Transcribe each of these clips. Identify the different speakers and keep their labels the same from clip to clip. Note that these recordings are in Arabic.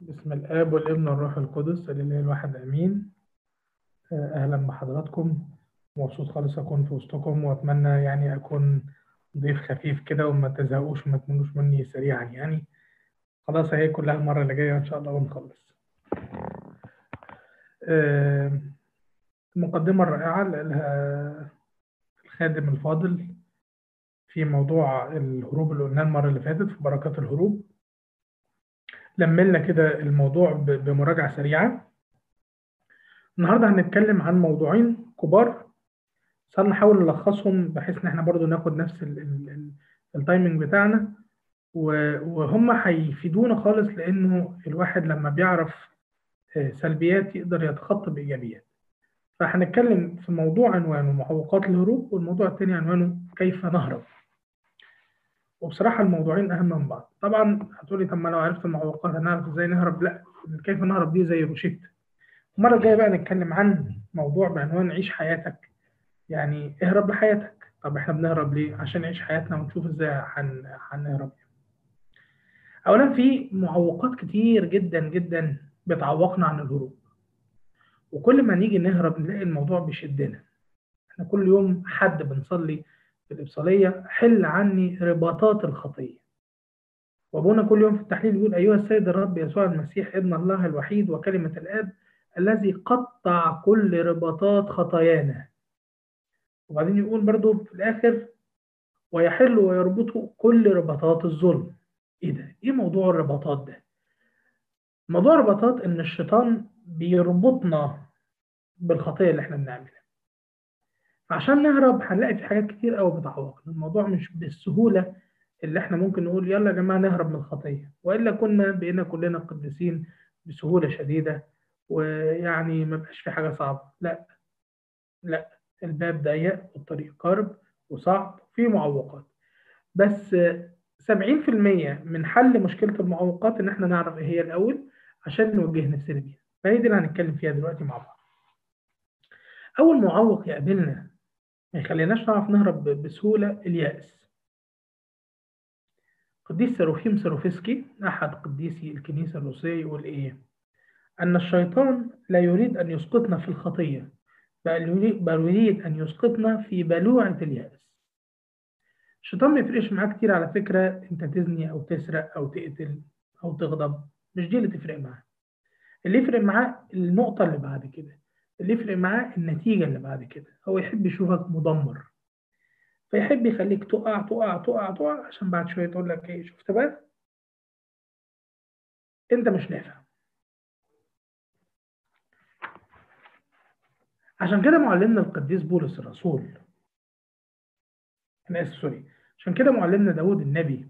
Speaker 1: بسم الآب والابن والروح القدس الإله الواحد آمين. آه، أهلا بحضراتكم. مبسوط خالص أكون في وسطكم وأتمنى يعني أكون ضيف خفيف كده وما تزهقوش وما تمنوش مني سريعا يعني. خلاص هي كلها المرة اللي جاية إن شاء الله ونخلص. آه، المقدمة الرائعة اللي قالها الخادم الفاضل في موضوع الهروب اللي قلناه المرة اللي فاتت في بركات الهروب. لملنا كده الموضوع ب- بمراجعة سريعة. النهاردة هنتكلم عن موضوعين كبار. بس هنحاول نلخصهم بحيث إن إحنا برضو ناخد نفس ال- ال- ال- التايمنج بتاعنا. وهم هيفيدونا خالص لأنه الواحد لما بيعرف آه، سلبيات يقدر يتخطى بإيجابيات. فهنتكلم في موضوع عنوانه معوقات الهروب والموضوع الثاني عنوانه كيف نهرب. وبصراحة الموضوعين أهم من بعض. طبعا هتقولي طب ما لو عرفت المعوقات هنعرف إزاي نهرب؟ لا كيف نهرب دي زي روشيت. المرة الجاية بقى نتكلم عن موضوع بعنوان عيش حياتك. يعني اهرب لحياتك. طب إحنا بنهرب ليه؟ عشان نعيش حياتنا ونشوف إزاي هن- هنهرب. اولا في معوقات كتير جدا جدا بتعوقنا عن الهروب. وكل ما نيجي نهرب نلاقي الموضوع بيشدنا. إحنا كل يوم حد بنصلي في الإبصالية حل عني رباطات الخطية وأبونا كل يوم في التحليل يقول أيها السيد الرب يسوع المسيح ابن الله الوحيد وكلمة الآب الذي قطع كل رباطات خطايانا وبعدين يقول برضو في الآخر ويحل ويربط كل رباطات الظلم إيه ده؟ إيه موضوع الرباطات ده؟ موضوع الرباطات إن الشيطان بيربطنا بالخطية اللي إحنا بنعملها فعشان نهرب هنلاقي في حاجات كتير قوي بتعوقنا الموضوع مش بالسهولة اللي إحنا ممكن نقول يلا يا جماعة نهرب من الخطية. وإلا كنا بقينا كلنا قديسين بسهولة شديدة ويعني ما بقاش في حاجة صعبة. لا. لا. الباب ضيق والطريق قرب وصعب وفيه معوقات. بس سبعين في المية من حل مشكلة المعوقات إن إحنا نعرف إيه هي الأول عشان نوجه نفسنا بيها. فهي دي اللي هنتكلم فيها دلوقتي مع بعض. أول معوق يقابلنا ما يخليناش نعرف نهرب بسهولة. اليأس. قديس سيروفيم سيروفسكي أحد قديسي الكنيسة الروسية يقول إيه؟ أن الشيطان لا يريد أن يسقطنا في الخطية بل يريد, بل يريد أن يسقطنا في بلوعة اليأس. الشيطان ما يفرقش معاه كتير على فكرة أنت تزني أو تسرق أو تقتل أو تغضب مش دي اللي تفرق معاه. اللي يفرق معاه النقطة اللي بعد كده. اللي يفرق معاه النتيجة اللي بعد كده. هو يحب يشوفك مدمر. فيحب يخليك تقع تقع تقع تقع عشان بعد شوية تقول لك إيه شفت بقى؟ أنت مش نافع. عشان كده معلمنا القديس بولس الرسول أنا آسف سوري. عشان كده معلمنا داود النبي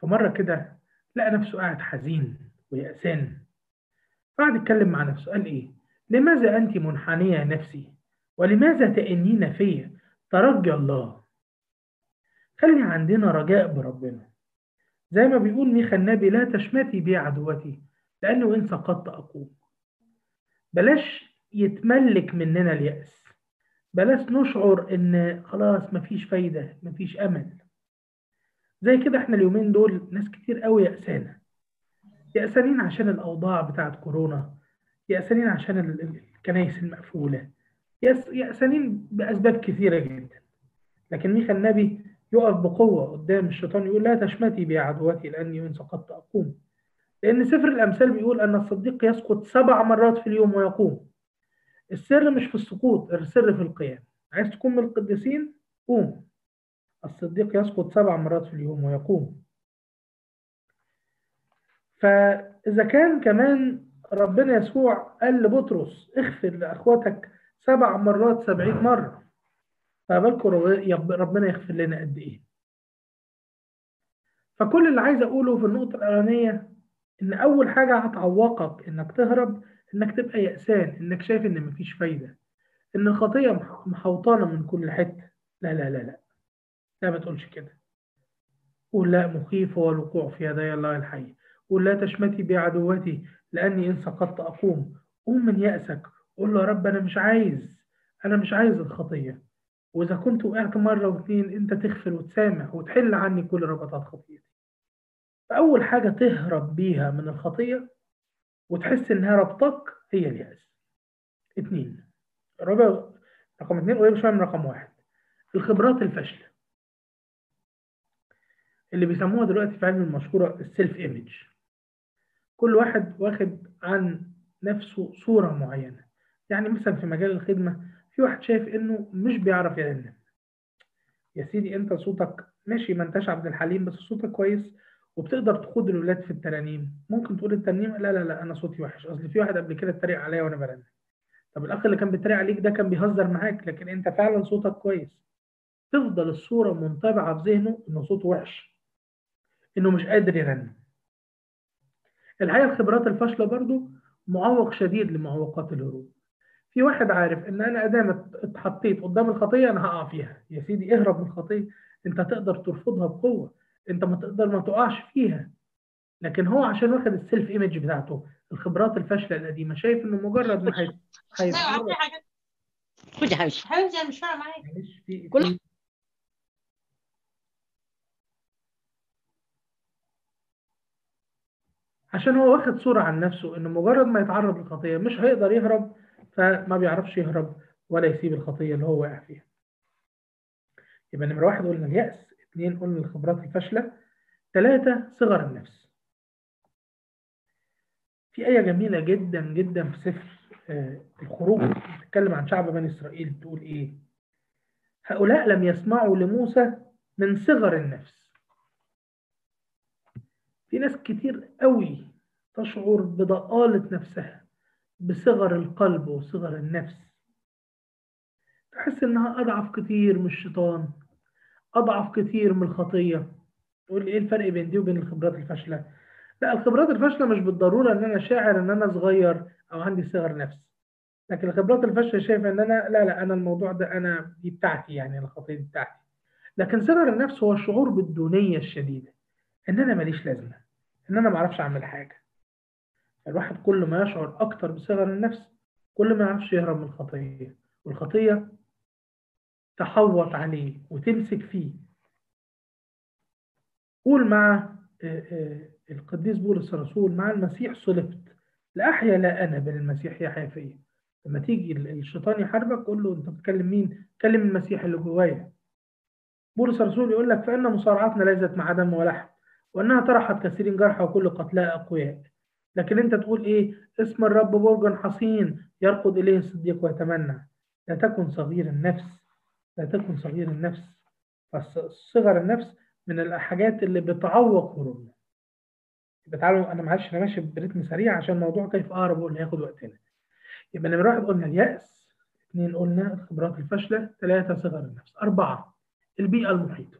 Speaker 1: في مرة كده لقى نفسه قاعد حزين ويأسان. قعد يتكلم مع نفسه قال إيه؟ لماذا أنت منحنية نفسي؟ ولماذا تأنين في ترجى الله. خلي عندنا رجاء بربنا. زي ما بيقول ميخا النبي لا تشمتي بي عدوتي لأنه إن سقطت أقوم. بلاش يتملك مننا اليأس. بلاش نشعر إن خلاص مفيش فايدة مفيش أمل. زي كده إحنا اليومين دول ناس كتير قوي يأسانة يأسانين عشان الأوضاع بتاعت كورونا. يأسانين عشان ال- ال- الكنايس المقفولة. يأس- يأسانين بأسباب كثيرة جدا. لكن ميخا النبي يقف بقوة قدام الشيطان يقول لا تشمتي بي عدوتي لأني إن سقطت أقوم. لأن سفر الأمثال بيقول أن الصديق يسقط سبع مرات في اليوم ويقوم. السر مش في السقوط السر في القيام. عايز تكون من القديسين؟ قوم. الصديق يسقط سبع مرات في اليوم ويقوم. فإذا كان كمان ربنا يسوع قال لبطرس اغفر لأخواتك سبع مرات سبعين مرة. فبالكم ربنا يغفر لنا قد إيه. فكل اللي عايز أقوله في النقطة الأولانية إن أول حاجة هتعوقك إنك تهرب إنك تبقى يأسان إنك شايف إن مفيش فايدة إن الخطية مح- محوطانة من كل حتة. لا لا لا لا. لا ما تقولش كده. قول لا مخيف هو الوقوع في يدي الله الحي. قول لا تشمتي بعدوتي لأني إن سقطت أقوم. قوم من يأسك. قول له يا رب أنا مش عايز أنا مش عايز الخطية. وإذا كنت وقعت مرة واتنين أنت تغفر وتسامح وتحل عني كل ربطات خطيتي. فأول حاجة تهرب بيها من الخطية وتحس إنها ربطك هي اليأس. اتنين رابع رقم اتنين قريب شوية من رقم واحد. الخبرات الفاشلة. اللي بيسموها دلوقتي في علم المشهورة السيلف ايمج كل واحد واخد عن نفسه صورة معينة. يعني مثلا في مجال الخدمة في واحد شايف إنه مش بيعرف يرنم يا سيدي أنت صوتك ماشي ما أنتش عبد الحليم بس صوتك كويس وبتقدر تقود الولاد في الترانيم. ممكن تقول الترنيم لا لا لا أنا صوتي وحش. أصل في واحد قبل كده اتريق عليا وأنا برنم طب الأخ اللي كان بيتريق عليك ده كان بيهزر معاك لكن أنت فعلا صوتك كويس. تفضل الصورة منطبعة في ذهنه إنه صوته وحش إنه مش قادر يرنم الحقيقة الخبرات الفاشله برضو معوق شديد لمعوقات الهروب. في واحد عارف إن أنا ادام اتحطيت قدام الخطية أنا هقع فيها. يا سيدي اهرب من الخطية. أنت تقدر ترفضها بقوة. أنت ما تقدر ما تقعش فيها. لكن هو عشان واخد السيلف ايمج بتاعته الخبرات الفاشله القديمة. شايف إنه مجرد ما هي
Speaker 2: في حاجة؟
Speaker 3: خد يا حبيبي
Speaker 2: حبيبتي أنا مش فاهمه معاك
Speaker 1: معلش في
Speaker 3: كل-
Speaker 1: عشان هو واخد صورة عن نفسه إنه مجرد ما يتعرض للخطية مش هيقدر يهرب فما بيعرفش يهرب ولا يسيب الخطية اللي هو واقع فيها. يبقى نمرة واحد قلنا اليأس، اثنين قلنا الخبرات الفاشلة، ثلاثة صغر النفس. في آية جميلة جدا جدا في سفر آه، الخروج بتتكلم عن شعب بني إسرائيل بتقول إيه؟ هؤلاء لم يسمعوا لموسى من صغر النفس. في ناس كتير قوي تشعر بضآلة نفسها بصغر القلب وصغر النفس. تحس إنها أضعف كتير من الشيطان أضعف كتير من الخطية. تقول لي إيه الفرق بين دي وبين الخبرات الفاشلة؟ لا الخبرات الفاشلة مش بالضرورة إن أنا شاعر إن أنا صغير أو عندي صغر نفس. لكن الخبرات الفاشلة شايفة إن أنا لا لا أنا الموضوع ده أنا دي بتاعتي يعني الخطية دي بتاعتي. لكن صغر النفس هو الشعور بالدونية الشديدة إن أنا ماليش لازمة. إن أنا ما أعرفش أعمل حاجة. الواحد كل ما يشعر أكتر بصغر النفس كل ما يعرفش يهرب من الخطية. والخطية تحوط عليه وتمسك فيه. قول مع آه، آه، القديس بولس الرسول مع المسيح صلبت. لا أحيا لا أنا بل المسيح يحيا فيا. لما تيجي ال- الشيطان يحاربك قول له أنت بتكلم مين؟ كلم المسيح اللي جوايا. بولس الرسول يقول لك فإن مصارعتنا ليست مع دم ولحم. وأنها طرحت كثيرين جرحى وكل قتلاء أقوياء. لكن أنت تقول إيه؟ اسم الرب برج حصين يرقد إليه الصديق ويتمنى. لا تكن صغير النفس. لا تكن صغير النفس. فصغر النفس من الحاجات اللي بتعوق هروبنا يبقى تعالوا أنا معلش أنا ماشي برتم سريع عشان موضوع كيف أقرب واللي هياخد وقتنا. يبقى نمرة واحد قلنا اليأس اثنين قلنا الخبرات الفاشلة. ثلاثة صغر النفس. أربعة البيئة المحيطة.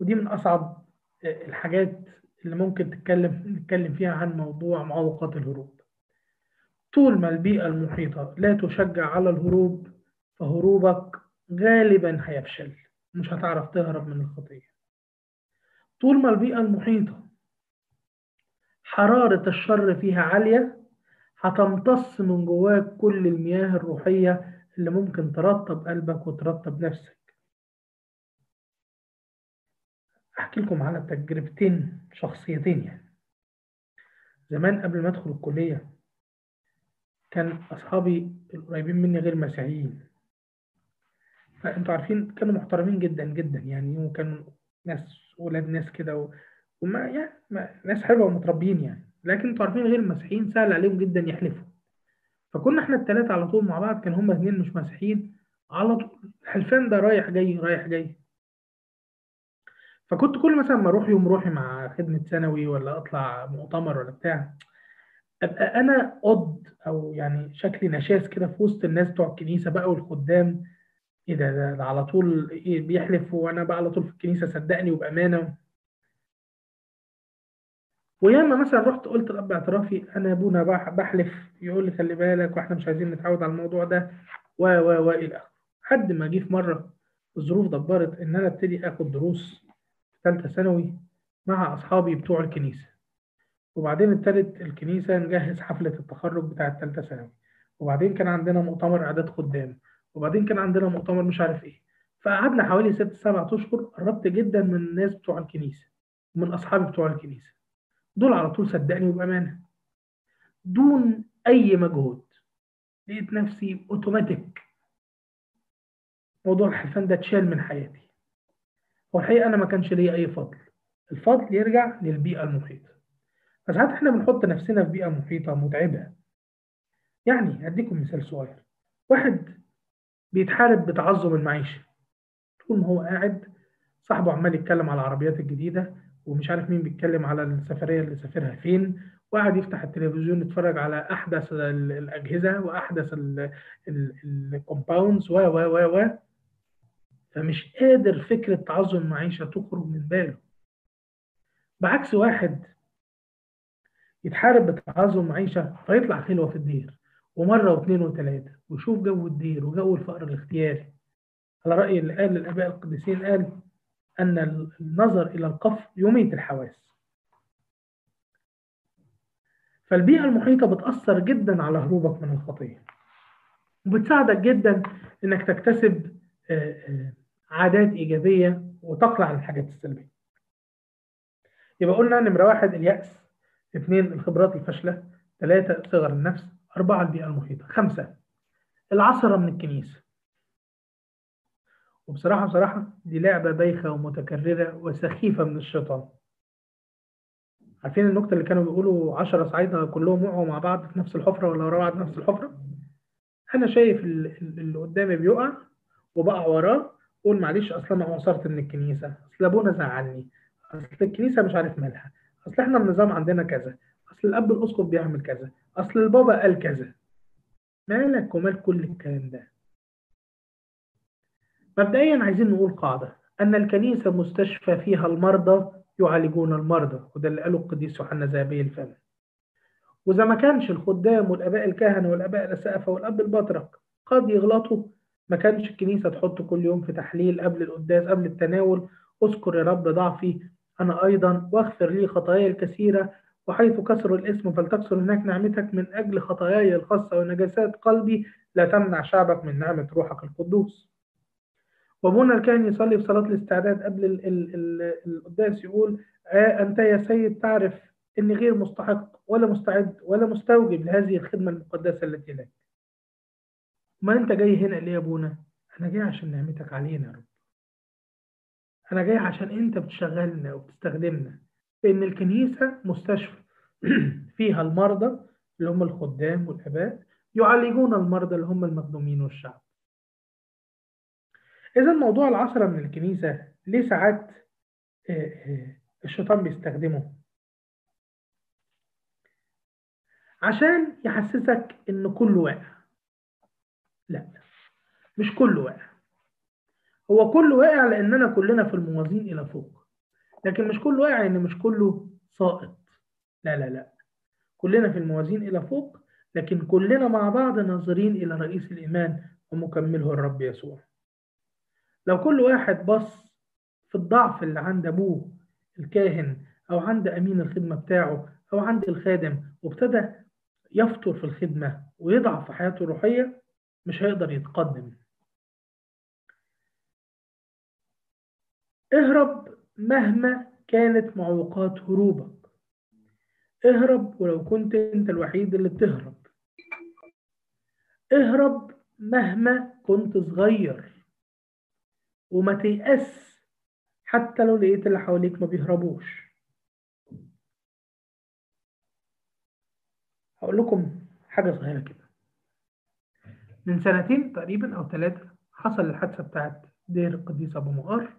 Speaker 1: ودي من أصعب الحاجات اللي ممكن تتكلم نتكلم فيها عن موضوع معوقات الهروب. طول ما البيئة المحيطة لا تشجع على الهروب فهروبك غالبا هيفشل مش هتعرف تهرب من الخطية. طول ما البيئة المحيطة حرارة الشر فيها عالية هتمتص من جواك كل المياه الروحية اللي ممكن ترطب قلبك وترطب نفسك. أحكي لكم على تجربتين شخصيتين يعني. زمان قبل ما أدخل الكلية كان أصحابي القريبين مني غير مسيحيين فأنتوا عارفين كانوا محترمين جدا جدا يعني وكانوا ناس ولاد ناس كده و... وما يعني ما... ناس حلوة ومتربيين يعني. لكن أنتوا عارفين غير المسيحيين سهل عليهم جدا يحلفوا. فكنا إحنا الثلاثة على طول مع بعض كان هما اثنين مش مسيحيين على طول. الحلفان ده رايح جاي رايح جاي. فكنت كل مثلا ما أروح يوم روحي مع خدمة ثانوي ولا أطلع مؤتمر ولا بتاع أبقى أنا قد أو يعني شكلي نشاز كده في وسط الناس بتوع الكنيسة بقى والخدام. إيه ده ده, على طول إيه بيحلف وأنا بقى على طول في الكنيسة صدقني وبأمانة. وياما مثلا رحت قلت لأب اعترافي أنا أبونا بحلف يقول لي خلي بالك وإحنا مش عايزين نتعود على الموضوع ده و و و إلى آخره. لحد ما جه في مرة الظروف دبرت إن أنا أبتدي آخد دروس. ثالثة ثانوي مع أصحابي بتوع الكنيسة. وبعدين ابتدت الكنيسة نجهز حفلة التخرج بتاعة ثالثة ثانوي. وبعدين كان عندنا مؤتمر إعداد خدام. وبعدين كان عندنا مؤتمر مش عارف إيه. فقعدنا حوالي ست سبع أشهر قربت جدا من الناس بتوع الكنيسة ومن أصحابي بتوع الكنيسة. دول على طول صدقني وبأمانة. دون أي مجهود لقيت نفسي اوتوماتيك موضوع الحلفان ده اتشال من حياتي. هو الحقيقة أنا ما كانش ليا أي فضل. الفضل يرجع للبيئة المحيطة. فساعات إحنا بنحط نفسنا في بيئة محيطة متعبة. يعني هديكم مثال صغير. واحد بيتحارب بتعظم المعيشة. طول ما هو قاعد صاحبه عمال يتكلم على العربيات الجديدة ومش عارف مين بيتكلم على السفرية اللي سافرها فين وقاعد يفتح التلفزيون يتفرج على أحدث الأجهزة وأحدث الكومباوندز و و و و فمش قادر فكره تعظم المعيشه تخرج من باله. بعكس واحد يتحارب بتعظم المعيشه فيطلع خلوه في الدير ومرة واثنين وثلاثة ويشوف جو الدير وجو الفقر الاختياري. على رأي اللي قال الاباء القديسين قال أن النظر إلى القفر يميت الحواس. فالبيئة المحيطة بتأثر جدا على هروبك من الخطية وبتساعدك جدا إنك تكتسب عادات إيجابية وتقلع عن الحاجات السلبية. يبقى قلنا نمرة واحد اليأس اثنين الخبرات الفاشلة ثلاثة صغر النفس أربعة البيئة المحيطة خمسة العثرة من الكنيسة وبصراحة بصراحة دي لعبة بايخة ومتكررة وسخيفة من الشيطان. عارفين النكتة اللي كانوا بيقولوا 10 صعايدة كلهم وقعوا مع بعض في نفس الحفرة ولا ورا بعض في نفس الحفرة؟ أنا شايف اللي قدامي بيقع وبقع وراه قول معلش أصل أنا عصرت من الكنيسة، أصل أبونا زعلني، أصل الكنيسة مش عارف مالها، أصل إحنا النظام عندنا كذا، أصل الأب الأسقف بيعمل كذا، أصل البابا قال كذا. مالك ومال كل الكلام ده؟ مبدئيا عايزين نقول قاعدة أن الكنيسة مستشفى فيها المرضى يعالجون المرضى وده اللي قاله القديس يوحنا ذهبي الفم وإذا ما كانش الخدام والآباء الكهنة والآباء الأسقفة والأب البطرك قد يغلطوا ما كانش الكنيسة تحط كل يوم في تحليل قبل القداس قبل التناول. اذكر يا رب ضعفي أنا أيضا واغفر لي خطاياي الكثيرة وحيث كسر الاسم فلتكسر هناك نعمتك من أجل خطاياي الخاصة ونجاسات قلبي لا تمنع شعبك من نعمة روحك القدوس. وأبونا الكاهن يصلي في صلاة الاستعداد قبل القداس يقول آه أنت يا سيد تعرف إني غير مستحق ولا مستعد ولا مستوجب لهذه الخدمة المقدسة التي لك. ما أنت جاي هنا ليه يا أبونا؟ أنا جاي عشان نعمتك علينا يا رب أنا جاي عشان أنت بتشغلنا وبتستخدمنا لأن الكنيسة مستشفى فيها المرضى اللي هم الخدام والآباء يعالجون المرضى اللي هم المخدومين والشعب إذا موضوع العشرة من الكنيسة ليه ساعات الشيطان بيستخدمه؟ عشان يحسسك إن كله واقع. لا مش كله واقع. هو كله واقع لأننا كلنا في الموازين إلى فوق. لكن مش كله واقع إن مش كله ساقط. لا لا لا. كلنا في الموازين إلى فوق لكن كلنا مع بعض ناظرين إلى رئيس الإيمان ومكمله الرب يسوع. لو كل واحد بص في الضعف اللي عند أبوه الكاهن أو عند أمين الخدمة بتاعه أو عند الخادم وابتدى يفطر في الخدمة ويضعف في حياته الروحية مش هيقدر يتقدم. اهرب مهما كانت معوقات هروبك. اهرب ولو كنت انت الوحيد اللي بتهرب. اهرب مهما كنت صغير. وما تيأس حتى لو لقيت اللي حواليك ما بيهربوش. هقول لكم حاجة صغيرة كده. من سنتين تقريبا أو ثلاثة حصل الحادثة بتاعت دير القديس أبو مغار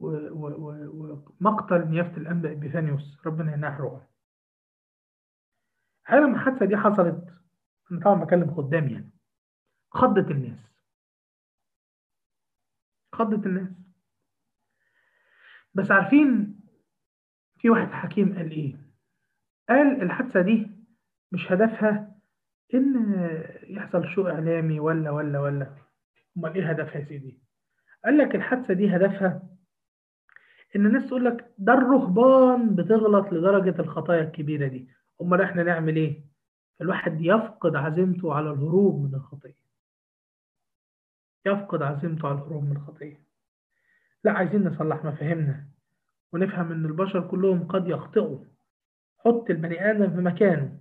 Speaker 1: ومقتل نيافة الأنبا إبيفانيوس ربنا يناح روحه لما الحادثة دي حصلت أنا طبعا بكلم خدام يعني. خضت الناس. خضت الناس. بس عارفين في واحد حكيم قال إيه؟ قال الحادثة دي مش هدفها إن يحصل شو إعلامي ولا ولا ولا. أمال إيه هدفها يا سيدي؟ قال لك الحادثة دي هدفها إن الناس تقول لك ده الرهبان بتغلط لدرجة الخطايا الكبيرة دي. أمال إحنا نعمل إيه؟ الواحد يفقد عزيمته على الهروب من الخطية. يفقد عزيمته على الهروب من الخطية. لا عايزين نصلح مفاهيمنا ونفهم إن البشر كلهم قد يخطئوا. حط البني آدم في مكانه.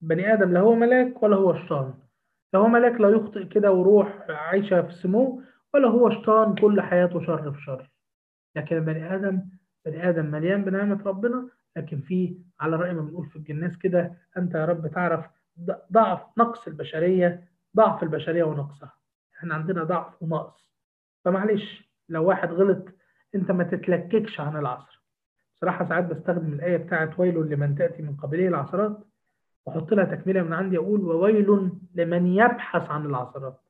Speaker 1: بني آدم لا هو ملاك ولا هو شيطان. لا هو ملاك لا يخطئ كده وروح عايشة في السمو ولا هو شيطان كل حياته شر في شر. لكن البني آدم بني آدم مليان بنعمة ربنا لكن فيه على رأي ما بنقول في الجناس كده أنت يا رب تعرف ضعف نقص البشرية ضعف البشرية ونقصها. إحنا عندنا ضعف ونقص. فمعلش لو واحد غلط أنت ما تتلككش عن العصر. صراحة ساعات بستخدم الآية بتاعت ويل لمن تأتي من قبله العثرات وأحط لها تكملة من عندي أقول وويل لمن يبحث عن العثرات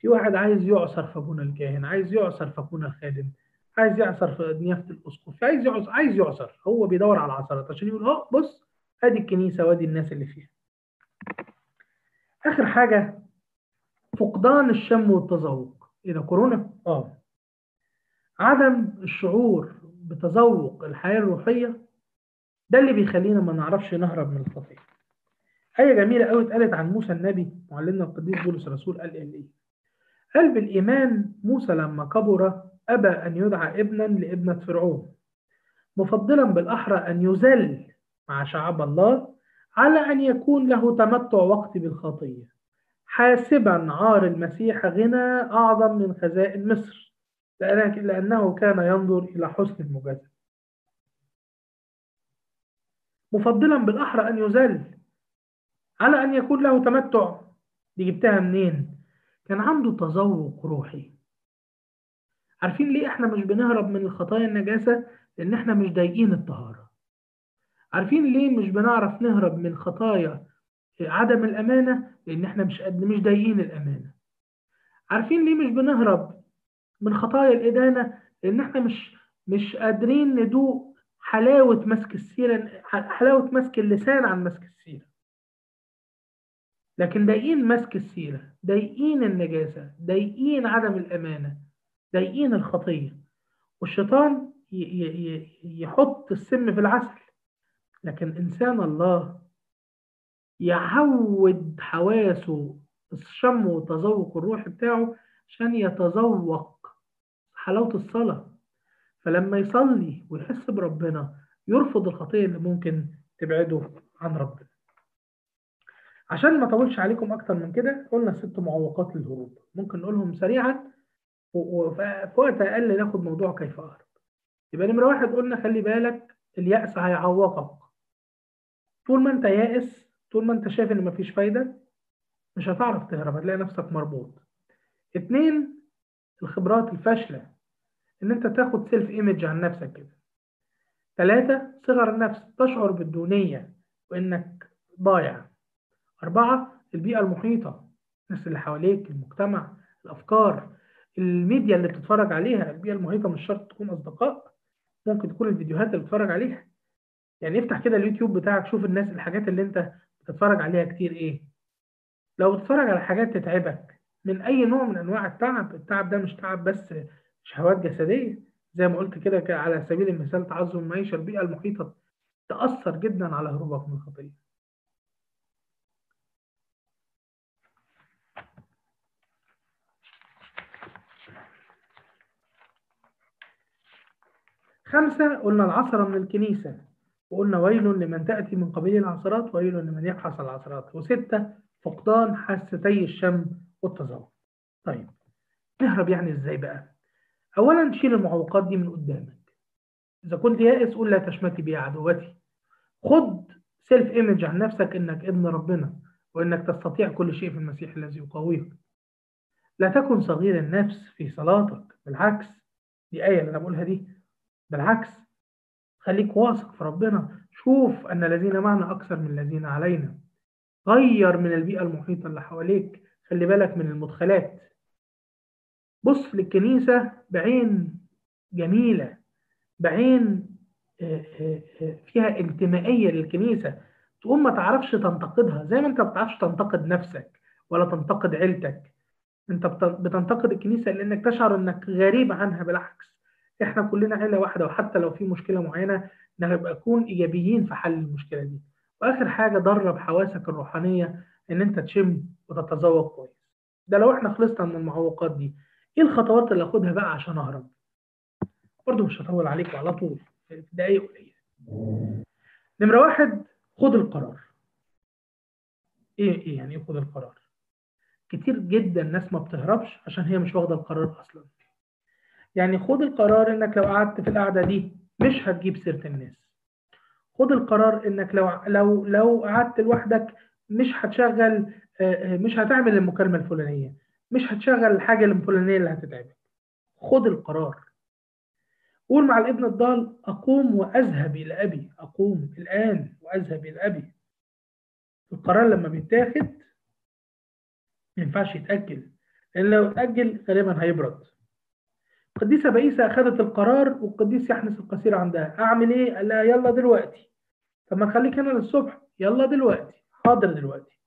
Speaker 1: في واحد عايز يعصر في أبونا الكاهن عايز يعصر في أبونا الخادم عايز يعصر في نيافة الأسقف عايز يعصر عايز يعصر. هو بيدور على العثرات عشان يقول آه بص آدي الكنيسة وآدي الناس اللي فيها. آخر حاجة فقدان الشم والتذوق. إيه ده كورونا؟ آه. عدم الشعور بتذوق الحياة الروحية ده اللي بيخلينا ما نعرفش نهرب من الخطية. آية جميلة قوي اتقالت عن موسى النبي معلمنا القديس بولس الرسول قال إيه؟ قال بالإيمان موسى لما كبر أبى أن يدعى ابنا لابنة فرعون مفضلا بالأحرى أن يذل مع شعب الله على أن يكون له تمتع وقتي بالخطية حاسبا عار المسيح غنى أعظم من خزائن مصر لأنه كان ينظر إلى حسن المجازفة مفضلا بالأحرى أن يذل على أن يكون له تمتع دي جبتها منين؟ كان عنده تذوق روحي عارفين ليه إحنا مش بنهرب من الخطايا النجاسة؟ لأن إحنا مش ضايقين الطهارة عارفين ليه مش بنعرف نهرب من خطايا عدم الأمانة؟ لأن إحنا مش قد مش ضايقين الأمانة عارفين ليه مش بنهرب من خطايا الإدانة؟ لأن إحنا مش مش قادرين ندوق حلاوة مسك السيرة حلاوة مسك اللسان عن مسك السيرة لكن ضايقين مسك السيرة ضايقين النجاسة ضايقين عدم الأمانة ضايقين الخطية. والشيطان يحط السم في العسل. لكن إنسان الله يعود حواسه الشم والتذوق الروحي بتاعه عشان يتذوق حلاوة الصلاة. فلما يصلي ويحس بربنا يرفض الخطية اللي ممكن تبعده عن ربنا. عشان ما اطولش عليكم أكتر من كده قلنا ست معوقات للهروب. ممكن نقولهم سريعا وفي وقت أقل ناخد موضوع كيف اهرب يبقى نمرة واحد قلنا خلي بالك اليأس هيعوقك. طول ما أنت يائس طول ما أنت شايف إن مفيش فايدة مش هتعرف تهرب هتلاقي نفسك مربوط. اتنين الخبرات الفاشلة إن أنت تاخد self image عن نفسك كده. ثلاثة صغر النفس تشعر بالدونية وإنك ضايع. أربعة البيئة المحيطة الناس اللي حواليك المجتمع الأفكار الميديا اللي بتتفرج عليها. البيئة المحيطة مش شرط تكون أصدقاء ممكن تكون الفيديوهات اللي بتتفرج عليها. يعني افتح كده اليوتيوب بتاعك شوف الناس الحاجات اللي انت بتتفرج عليها كتير إيه. لو بتتفرج على حاجات تتعبك من أي نوع من أنواع التعب التعب ده مش تعب بس شهوات جسدية. زي ما قلت كده على سبيل المثال تعظم المعيشة البيئة المحيطة تأثر جدا على هروبك من الخطية خمسة قلنا العثرة من الكنيسة وقلنا ويل لمن تأتي من قبيل العثرات ويل لمن يبحث العثرات وستة فقدان حاستي الشم والتذوق طيب نهرب يعني إزاي بقى؟ اولا شيل المعوقات دي من قدامك. إذا كنت يائس قول لا تشمتي بي عدوتي. خد self image عن نفسك إنك ابن ربنا وإنك تستطيع كل شيء في المسيح الذي يقويك لا تكن صغير النفس في صلاتك بالعكس دي آية اللي أنا بقولها دي بالعكس خليك واثق في ربنا. شوف أن الذين معنا أكثر من الذين علينا. غير من البيئة المحيطة اللي حواليك. خلي بالك من المدخلات. بص للكنيسة بعين جميلة بعين فيها انتمائية للكنيسة. تقوم ما تعرفش تنتقدها. زي ما انت ما بتعرفش تنتقد نفسك ولا تنتقد عيلتك. انت بتنتقد الكنيسة لأنك تشعر إنك غريب عنها. بالعكس. إحنا كلنا عيلة واحدة وحتى لو في مشكلة معينة نبقى نكون إيجابيين في حل المشكلة دي. وآخر حاجة درب حواسك الروحانية إن أنت تشم وتتذوق كويس. ده لو إحنا خلصنا من المعوقات دي إيه الخطوات اللي آخدها بقى عشان أهرب؟ برضه مش هطول عليكم على طول في دقايق قليلة. نمرة واحد خد القرار. إيه إيه يعني إيه خد القرار؟ كتير جدا ناس ما بتهربش عشان هي مش واخدة القرار أصلا. يعني خد القرار إنك لو قعدت في القعدة دي مش هتجيب سيرة الناس. خد القرار إنك لو لو لو قعدت لوحدك مش هتشغل مش هتعمل المكالمة الفلانية مش هتشغل الحاجة الفلانية اللي هتتعبك خد القرار. قول مع الابن الضال أقوم وأذهب إلى أبي أقوم الآن وأذهب إلى أبي. القرار لما بيتاخد ما ينفعش يتأجل لأن لو اتأجل غالبا هيبرد. القديسة بئيسة أخذت القرار والقديس يحنس القصير عندها. أعمل إيه؟ قال لها يلا دلوقتي. طب ما نخليك هنا للصبح. يلا دلوقتي. حاضر دلوقتي.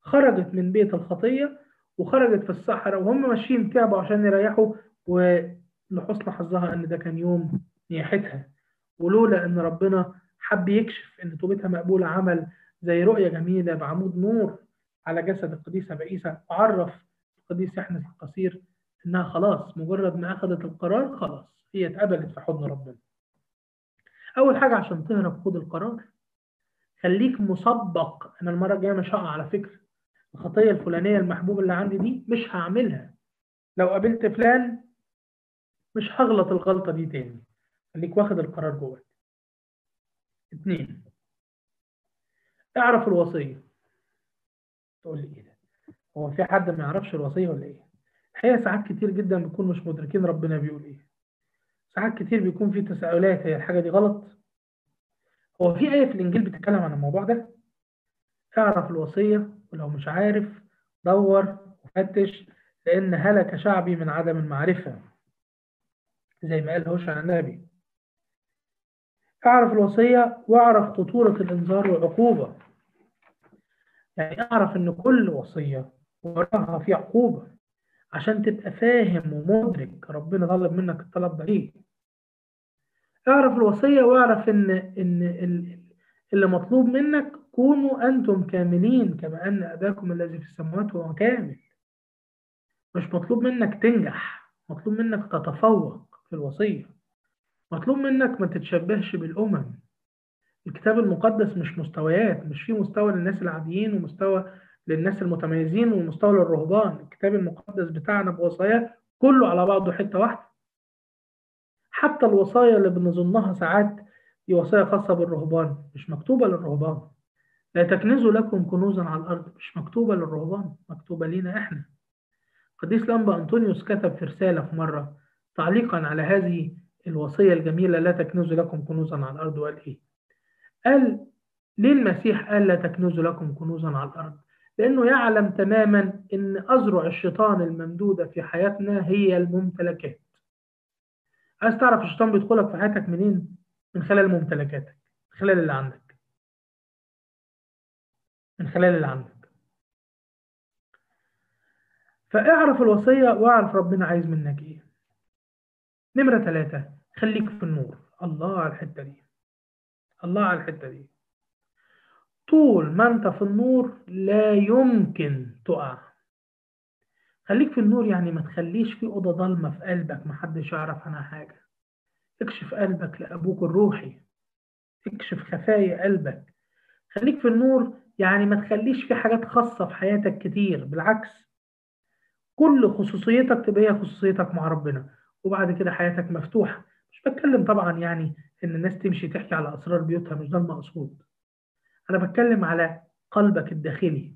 Speaker 1: خرجت من بيت الخطية وخرجت في الصحراء وهم ماشيين تعبوا عشان يريحوا ولحسن حظها إن ده كان يوم نياحتها. ولولا إن ربنا حب يكشف إن توبتها مقبولة عمل زي رؤية جميلة بعمود نور على جسد القديسة بئيسة وعرف القديس يحنس القصير إنها خلاص مجرد ما أخذت القرار خلاص هي اتقبلت في حضن ربنا. أول حاجة عشان تهرب خد القرار. خليك مسبق أنا المرة الجاية مش هقع على فكرة. الخطية الفلانية المحبوبة اللي عندي دي مش هعملها. لو قابلت فلان مش هغلط الغلطة دي تاني. خليك واخد القرار جواك. اتنين اعرف الوصية. تقول لي إيه ده؟ هو في حد ما يعرفش الوصية ولا إيه؟ الحقيقة ساعات كتير جدا بنكون مش مدركين ربنا بيقول إيه. ساعات كتير بيكون في تساؤلات هي الحاجة دي غلط؟ هو في آية في الإنجيل بتتكلم عن الموضوع ده؟ اعرف الوصية ولو مش عارف دور وفتش لأن هلك شعبي من عدم المعرفة زي ما قال هوشع النبي. اعرف الوصية واعرف خطورة الإنذار والعقوبة يعني اعرف إن كل وصية وراها في عقوبة. عشان تبقى فاهم ومدرك ربنا طلب منك الطلب ده ليه. اعرف الوصية واعرف إن إن اللي مطلوب منك كونوا أنتم كاملين كما أن أباكم الذي في السماوات هو كامل. مش مطلوب منك تنجح مطلوب منك تتفوق في الوصية. مطلوب منك ما تتشبهش بالأمم. الكتاب المقدس مش مستويات مش في مستوى للناس العاديين ومستوى للناس المتميزين ومستوى للرهبان الكتاب المقدس بتاعنا بوصاياه كله على بعضه حتة واحدة. حتى الوصايا اللي بنظنها ساعات دي وصايا خاصة بالرهبان مش مكتوبة للرهبان. لا تكنزوا لكم كنوزا على الأرض مش مكتوبة للرهبان مكتوبة لينا إحنا. قديس لمبا أنطونيوس كتب في رسالة في مرة تعليقا على هذه الوصية الجميلة لا تكنزوا لكم كنوزا على الأرض وقال إيه؟ قال ليه المسيح قال لا تكنزوا لكم كنوزا على الأرض لأنه يعلم تماما أن أذرع الشيطان الممدودة في حياتنا هي الممتلكات. عايز تعرف الشيطان بيدخلك في حياتك منين؟ من خلال ممتلكاتك من خلال اللي عندك. من خلال اللي عندك. فاعرف الوصية واعرف ربنا عايز منك إيه. نمرة ثلاثة خليك في النور. الله على الحتة دي. الله على الحتة دي. طول ما انت في النور لا يمكن تقع. خليك في النور يعني ما تخليش في أوضة ضلمة في قلبك محدش يعرف عنها حاجة. اكشف قلبك لأبوك الروحي. اكشف خفايا قلبك. خليك في النور يعني ما تخليش في حاجات خاصة في حياتك كتير بالعكس. كل خصوصيتك تبقى هي خصوصيتك مع ربنا وبعد كده حياتك مفتوحة. مش بتكلم طبعا يعني إن الناس تمشي تحكي على أسرار بيوتها مش ده المقصود. أنا بتكلم على قلبك الداخلي.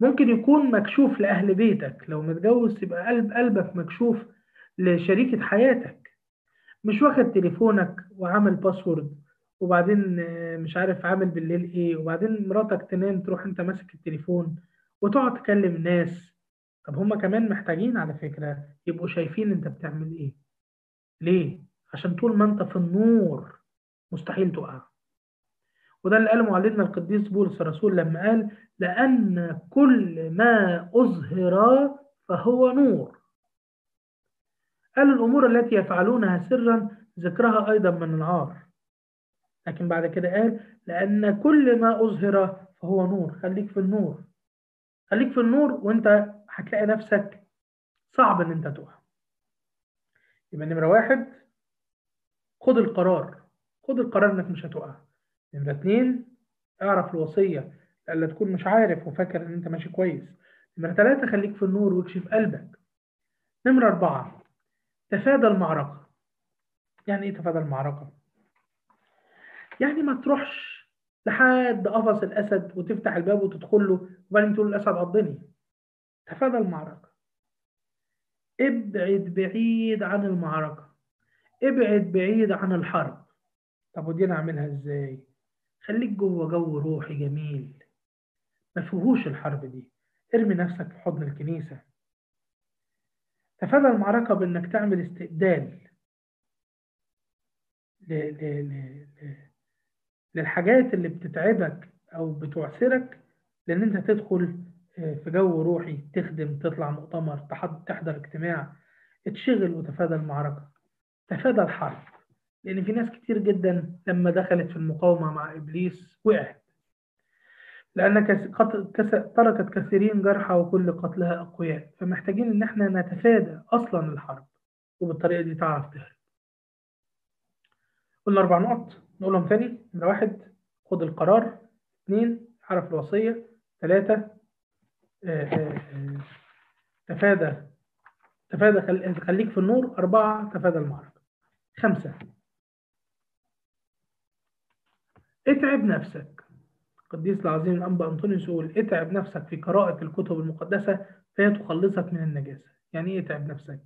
Speaker 1: ممكن يكون مكشوف لأهل بيتك لو متجوز تبقى قلب قلبك مكشوف لشريكة حياتك. مش واخد تليفونك وعامل باسورد وبعدين مش عارف عامل بالليل إيه وبعدين مراتك تنام تروح أنت ماسك التليفون وتقعد تكلم ناس. طب هما كمان محتاجين على فكرة يبقوا شايفين أنت بتعمل إيه. ليه؟ عشان طول ما أنت في النور مستحيل تقع. وده اللي قاله معلمنا القديس بولس الرسول لما قال لأن كل ما أظهر فهو نور قال الأمور التي يفعلونها سرا ذكرها أيضا من العار لكن بعد كده قال لأن كل ما أظهر فهو نور خليك في النور. خليك في النور وأنت هتلاقي نفسك صعب إن أنت تقع. يبقى نمرة واحد خد القرار. خد القرار إنك مش هتقع. نمرة اتنين اعرف الوصية لألا تكون مش عارف وفاكر إن أنت ماشي كويس. نمرة تلاتة خليك في النور واكشف قلبك. نمرة أربعة تفادى المعركة. يعني إيه تفادى المعركة؟ يعني ما تروحش لحد قفص الأسد وتفتح الباب وتدخل له وبعدين تقول الأسد عضني تفادى المعركة. ابعد بعيد عن المعركة. ابعد بعيد عن الحرب. طب ودي أنا أعملها إزاي؟ خليك جوه جو روحي جميل. ما فيهوش الحرب دي. ارمي نفسك في حضن الكنيسة. تفادى المعركة بإنك تعمل استبدال. للحاجات اللي بتتعبك أو بتعسرك لأن أنت تدخل في جو روحي تخدم تطلع مؤتمر تحضر اجتماع اتشغل وتفادى المعركة. تفادى الحرب. لأن في ناس كتير جدا لما دخلت في المقاومة مع إبليس وقعت. لأن تركت كثيرين جرحى وكل قتلها أقوياء. فمحتاجين إن إحنا نتفادى أصلا الحرب وبالطريقة دي تعرف تهرب. قلنا أربع نقط نقولهم تاني. نمرة واحد خد القرار. اثنين اعرف الوصية. ثلاثة تفادى تفادى خليك في النور. أربعة تفادى المعركة. خمسة اتعب نفسك. القديس العظيم الأنبا أنطونيوس يقول اتعب نفسك في قراءة الكتب المقدسة فهي تخلصك من النجاسة. يعني إيه اتعب نفسك؟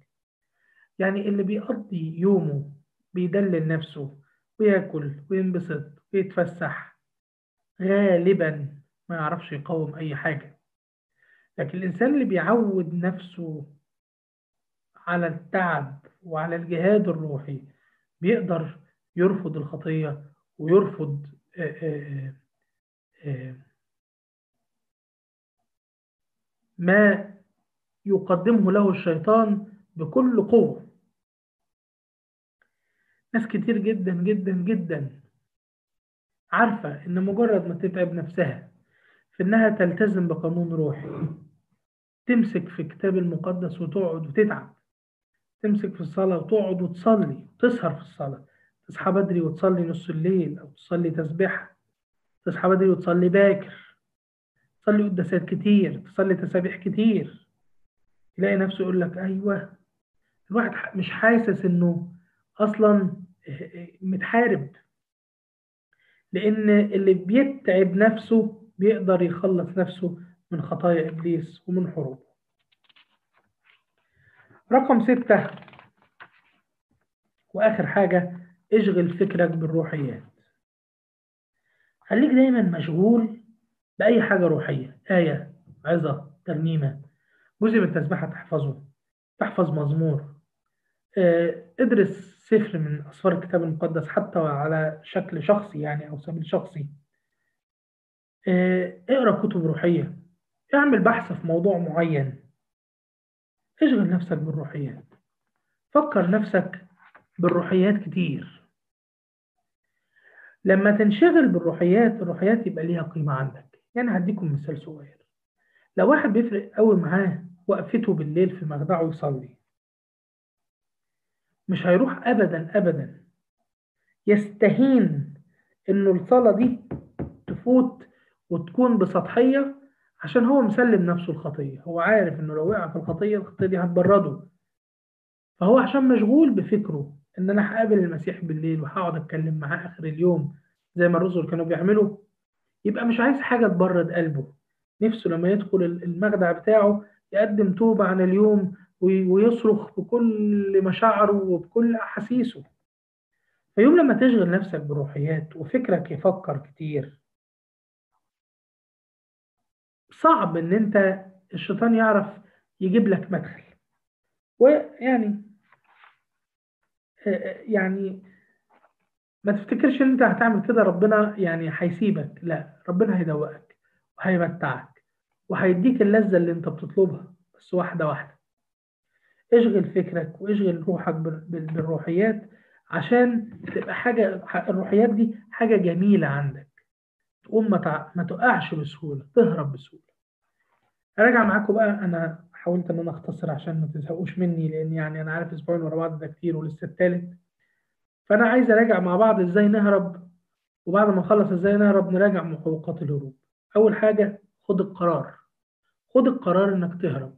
Speaker 1: يعني اللي بيقضي يومه بيدلل نفسه وياكل وينبسط ويتفسح غالبا ما يعرفش يقاوم أي حاجة. لكن الإنسان اللي بيعود نفسه على التعب وعلى الجهاد الروحي بيقدر يرفض الخطية ويرفض ما يقدمه له الشيطان بكل قوة. ناس كتير جدا جدا جدا عارفة إن مجرد ما تتعب نفسها في إنها تلتزم بقانون روحي تمسك في الكتاب المقدس وتقعد وتتعب تمسك في الصلاة وتقعد وتصلي وتسهر في الصلاة تصحى بدري وتصلي نص الليل أو تصلي تسبيحة تصحى بدري وتصلي باكر تصلي قداسات كتير تصلي تسابيح كتير. تلاقي نفسه يقول لك أيوه الواحد مش حاسس إنه أصلا متحارب. لأن اللي بيتعب نفسه بيقدر يخلص نفسه من خطايا إبليس ومن حروبه. رقم ستة وآخر حاجة اشغل فكرك بالروحيات. خليك دايما مشغول بأي حاجة روحية آية عظة ترنيمة جزء من التسبيحة تحفظه تحفظ مزمور. ادرس سفر من أسفار الكتاب المقدس حتى على شكل شخصي يعني أو سبيل شخصي. اقرأ كتب روحية. اعمل بحث في موضوع معين. اشغل نفسك بالروحيات. فكر نفسك بالروحيات كتير. لما تنشغل بالروحيات الروحيات يبقى ليها قيمة عندك. يعني هديكم مثال صغير. لو واحد بيفرق قوي معاه وقفته بالليل في مخدعه يصلي مش هيروح أبدا أبدا. يستهين إنه الصلاة دي تفوت وتكون بسطحية عشان هو مسلم نفسه الخطية. هو عارف إنه لو وقع في الخطية الخطية دي هتبرده. فهو عشان مشغول بفكره. إن أنا هقابل المسيح بالليل وهقعد أتكلم معاه آخر اليوم زي ما الرسل كانوا بيعملوا يبقى مش عايز حاجة تبرد قلبه. نفسه لما يدخل المخدع بتاعه يقدم توبة عن اليوم ويصرخ بكل مشاعره وبكل أحاسيسه. فيوم لما تشغل نفسك بروحيات وفكرك يفكر كتير صعب إن أنت الشيطان يعرف يجيب لك مدخل. ويعني يعني ما تفتكرش إن أنت هتعمل كده؟ ربنا يعني هيسيبك. لا ربنا هيدوقك وهيمتعك وهيديك اللذة اللي أنت بتطلبها بس واحدة واحدة. اشغل فكرك واشغل روحك بالروحيات عشان تبقى حاجة الروحيات دي حاجة جميلة عندك. تقوم ما تقعش بسهولة تهرب بسهولة. أراجع معاكم بقى أنا حاولت إن أنا أختصر عشان ما تزهقوش مني لأن يعني أنا عارف أسبوعين ورا بعض ده كتير ولسه التالت. فأنا عايز أراجع مع بعض إزاي نهرب وبعد ما نخلص إزاي نهرب نراجع معوقات الهروب. أول حاجة خد القرار. خد القرار إنك تهرب.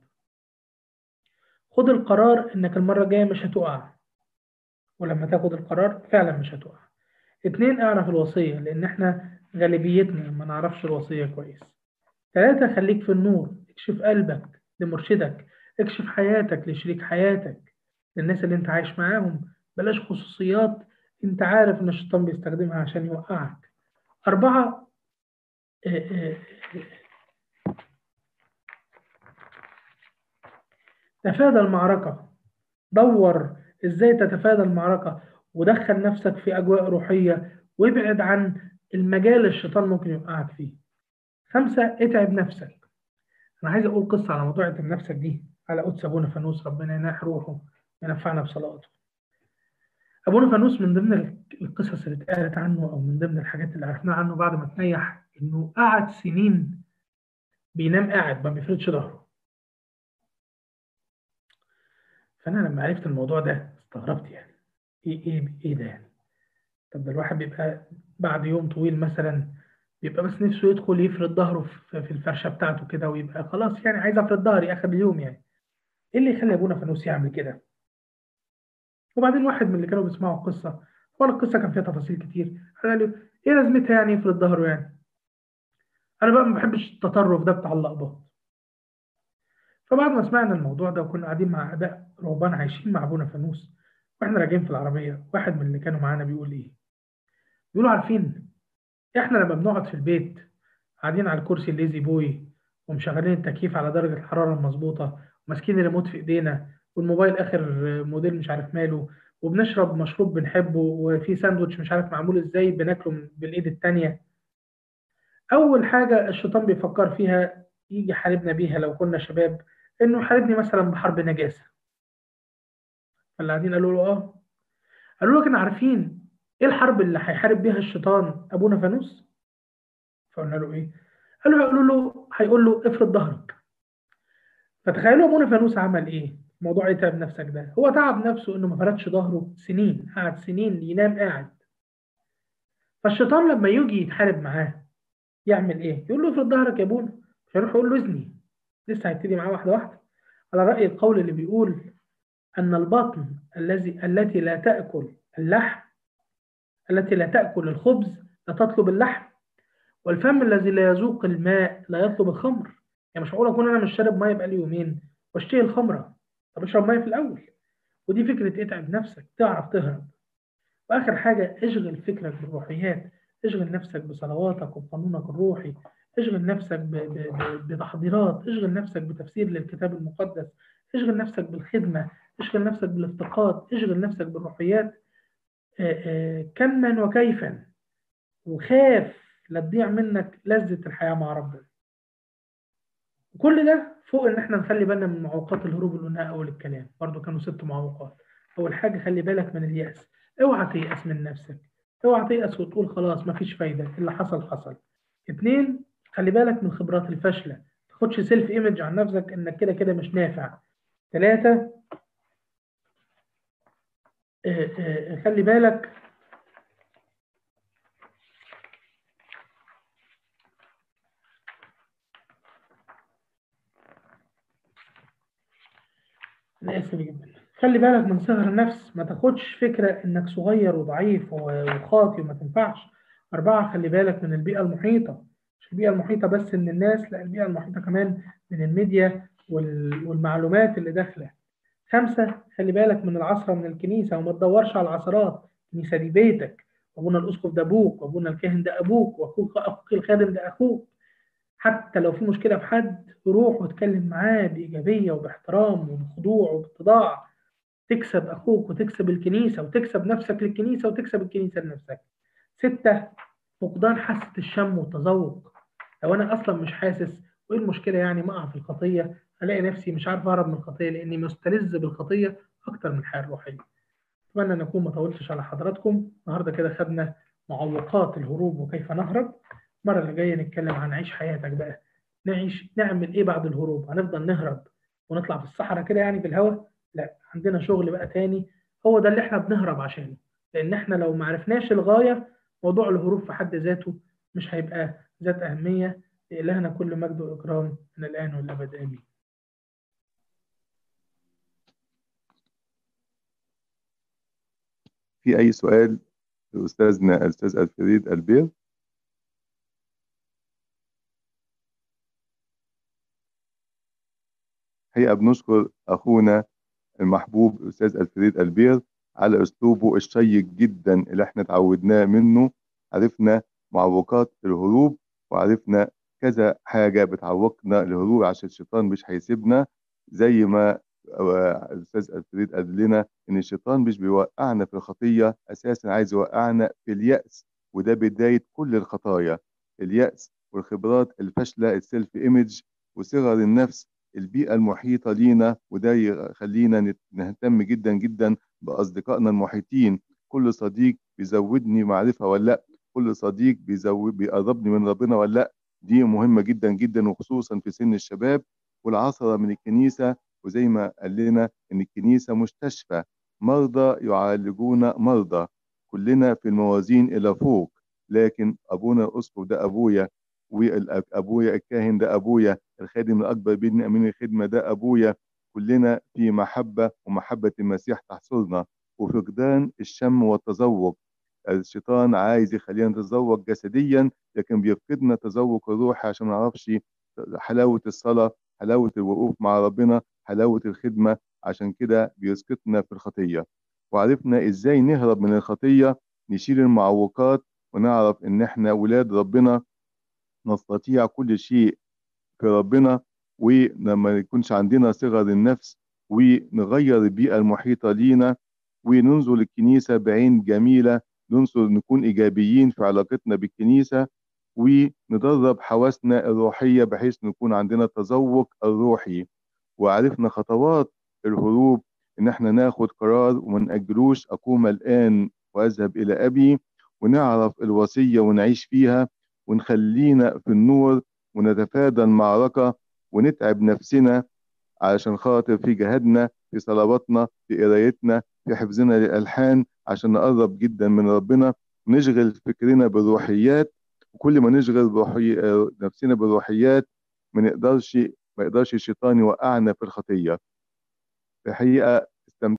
Speaker 1: خد القرار إنك المرة الجاية مش هتقع. ولما تاخد القرار فعلا مش هتقع. اتنين اعرف الوصية لأن إحنا غالبيتنا ما نعرفش الوصية كويس. ثلاثة خليك في النور اكشف قلبك. لمرشدك. اكشف حياتك لشريك حياتك. للناس اللي انت عايش معاهم بلاش خصوصيات انت عارف ان الشيطان بيستخدمها عشان يوقعك. أربعة آه آه تفادى المعركة. دور إزاي تتفادى المعركة. ودخل نفسك في أجواء روحية. وابعد عن المجال الشيطان ممكن يوقعك فيه. خمسة اتعب نفسك. أنا عايز أقول قصة على موضوع اتعب نفسك دي على قدس أبونا فانوس ربنا يناح روحه وينفعنا بصلاته. أبونا فانوس من ضمن القصص اللي اتقالت عنه أو من ضمن الحاجات اللي عرفناها عنه بعد ما تنيح إنه قعد سنين بينام قاعد ما بيفردش ظهره. فأنا لما عرفت الموضوع ده استغربت يعني إيه إيه إيه ده يعني؟ طب ده الواحد بيبقى بعد يوم طويل مثلا بيبقى بس نفسه يدخل يفرد ظهره في الفرشة بتاعته كده ويبقى خلاص يعني عايز أفرد ظهري آخر اليوم يعني إيه اللي يخلي أبونا فانوس يعمل كده؟ وبعدين واحد من اللي كانوا بيسمعوا القصة طبعا القصة كان فيها تفاصيل كتير قال له إيه لازمتها يعني يفرد ظهره يعني؟ أنا بقى ما بحبش التطرف ده بتاع اللقبات فبعد ما سمعنا الموضوع ده وكنا قاعدين مع آباء رهبان عايشين مع أبونا فانوس وإحنا راجعين في العربية واحد من اللي كانوا معانا بيقول إيه؟ بيقولوا عارفين إحنا لما بنقعد في البيت قاعدين على الكرسي الليزي بوي ومشغلين التكييف على درجة الحرارة المظبوطة وماسكين الريموت في إيدينا والموبايل آخر موديل مش عارف ماله وبنشرب مشروب بنحبه وفي ساندوتش مش عارف معمول إزاي بناكله بالإيد التانية. أول حاجة الشيطان بيفكر فيها يجي يحاربنا بيها لو كنا شباب إنه يحاربني مثلا بحرب نجاسة. فاللي قاعدين قالوا له آه. قالوا له كنا عارفين إيه الحرب اللي هيحارب بيها الشيطان أبونا فانوس؟ فقلنا له إيه؟ قالوا هيقولوا له هيقول له افرد ظهرك. فتخيلوا أبونا فانوس عمل إيه؟ موضوع يتعب نفسك ده؟ هو تعب نفسه إنه ما فردش ظهره سنين قعد سنين ينام قاعد. فالشيطان لما يجي يتحارب معاه يعمل إيه؟ يقول له افرد ظهرك يا أبونا. فيروح يقول له إذني. لسه هيبتدي معاه واحدة واحدة. على رأي القول اللي بيقول أن البطن الذي التي لا تأكل اللحم التي لا تأكل الخبز لا تطلب اللحم والفم الذي لا يذوق الماء لا يطلب الخمر. يعني مش معقول أكون أنا مش شارب مية بقالي يومين وأشتهي الخمرة؟ طب اشرب مية في الأول. ودي فكرة اتعب نفسك تعرف تهرب. وآخر حاجة اشغل فكرك بالروحيات اشغل نفسك بصلواتك وبقانونك الروحي اشغل نفسك بتحضيرات اشغل نفسك بتفسير للكتاب المقدس اشغل نفسك بالخدمة اشغل نفسك بالإفتقاد اشغل نفسك بالروحيات. كما وكيفا. وخاف لا تضيع منك لذة الحياة مع ربنا. وكل ده فوق إن إحنا نخلي بالنا من معوقات الهروب اللي قلناها اول الكلام. برضو كانوا ست معوقات. أول حاجة خلي بالك من اليأس. أوعى تيأس من نفسك. أوعى تيأس وتقول خلاص مفيش فايدة. اللي حصل حصل. اتنين خلي بالك من الخبرات الفاشلة ما تاخدش self image عن نفسك إنك كده كده مش نافع. ثلاثة خلي بالك. أنا آسف جدا. خلي بالك من صغر النفس. ما تاخدش فكرة إنك صغير وضعيف وخاطي وما تنفعش. أربعة خلي بالك من البيئة المحيطة. مش البيئة المحيطة بس من الناس لأ البيئة المحيطة كمان من الميديا والمعلومات اللي داخلة. خمسة خلي بالك من العصرة من الكنيسة وما تدورش على العصرات. الكنيسة دي بيتك. وأبونا الأسقف ده أبوك وأبونا الكاهن ده أبوك وأخوك أخوك الخادم ده أخوك. حتى لو في مشكلة في حد روح واتكلم معاه بإيجابية وباحترام وبخضوع وباتضاع. تكسب أخوك وتكسب الكنيسة وتكسب نفسك للكنيسة وتكسب الكنيسة لنفسك. ستة فقدان حاسة الشم والتذوق. لو أنا أصلا مش حاسس وإيه المشكلة يعني ما في الخطية؟ ألاقي نفسي مش عارف أهرب من الخطية لأني مستلذ بالخطية أكتر من الحياة الروحية. أتمنى أن أكون ما طولتش على حضراتكم. النهاردة كده خدنا معوقات الهروب وكيف نهرب. المرة اللي جاية نتكلم عن عيش حياتك بقى. نعيش نعمل إيه بعد الهروب؟ هنفضل نهرب ونطلع في الصحراء كده يعني في الهواء لا عندنا شغل بقى تاني. هو ده اللي إحنا بنهرب عشانه. لأن إحنا لو ما عرفناش الغاية موضوع الهروب في حد ذاته مش هيبقى ذات أهمية. لإلهنا كل مجد وإكرام من الآن والأبد. آمين.
Speaker 4: في أي سؤال لأستاذنا الأستاذ الفريد البير حقيقة بنشكر أخونا المحبوب الأستاذ الفريد البير على أسلوبه الشيق جدا اللي إحنا اتعودناه منه. عرفنا معوقات الهروب وعرفنا كذا حاجة بتعوقنا الهروب عشان الشيطان مش هيسيبنا. زي ما الأستاذ الفريد قال لنا إن الشيطان مش بيوقعنا في الخطية أساسا عايز يوقعنا في اليأس وده بداية كل الخطايا اليأس والخبرات الفاشلة ال self image وصغر النفس البيئة المحيطة لينا وده يخلينا نهتم جدا جدا بأصدقائنا المحيطين. كل صديق بيزودني معرفة ولا لأ؟ كل صديق بيزود بيقربني من ربنا ولا لأ؟ دي مهمة جدا جدا وخصوصا في سن الشباب والعصرة من الكنيسة وزي ما قال لنا إن الكنيسة مستشفى مرضى يعالجون مرضى. كلنا في الموازين إلى فوق. لكن أبونا الاسقف ده أبويا وابويا الكاهن ده أبويا الخادم الأكبر بيني أمين الخدمة ده أبويا. كلنا في محبة ومحبة المسيح تحصلنا. وفقدان الشم والتذوق. الشيطان عايز يخلينا نتذوق جسديا لكن بيفقدنا تذوق الروحي عشان ما نعرفش حلاوة الصلاة حلاوة الوقوف مع ربنا. حلاوة الخدمة عشان كده بيسقطنا في الخطية. وعرفنا إزاي نهرب من الخطية نشيل المعوقات ونعرف إن إحنا ولاد ربنا نستطيع كل شيء في ربنا ولما يكونش عندنا صغر النفس ونغير البيئة المحيطة لينا وننظر للكنيسة بعين جميلة ننظر نكون إيجابيين في علاقتنا بالكنيسة وندرب حواسنا الروحية بحيث نكون عندنا تذوق الروحي. وعرفنا خطوات الهروب إن إحنا ناخد قرار وما نأجلوش. أقوم الآن وأذهب إلى أبي ونعرف الوصية ونعيش فيها ونخلينا في النور ونتفادى المعركة ونتعب نفسنا علشان خاطر في جهادنا في صلواتنا في قرايتنا في حفظنا للألحان عشان نقرب جدا من ربنا. ونشغل فكرنا بالروحيات وكل ما نشغل روحي نفسنا بالروحيات ما نقدرش ما يقدرش الشيطان يوقعنا في الخطية. الحقيقة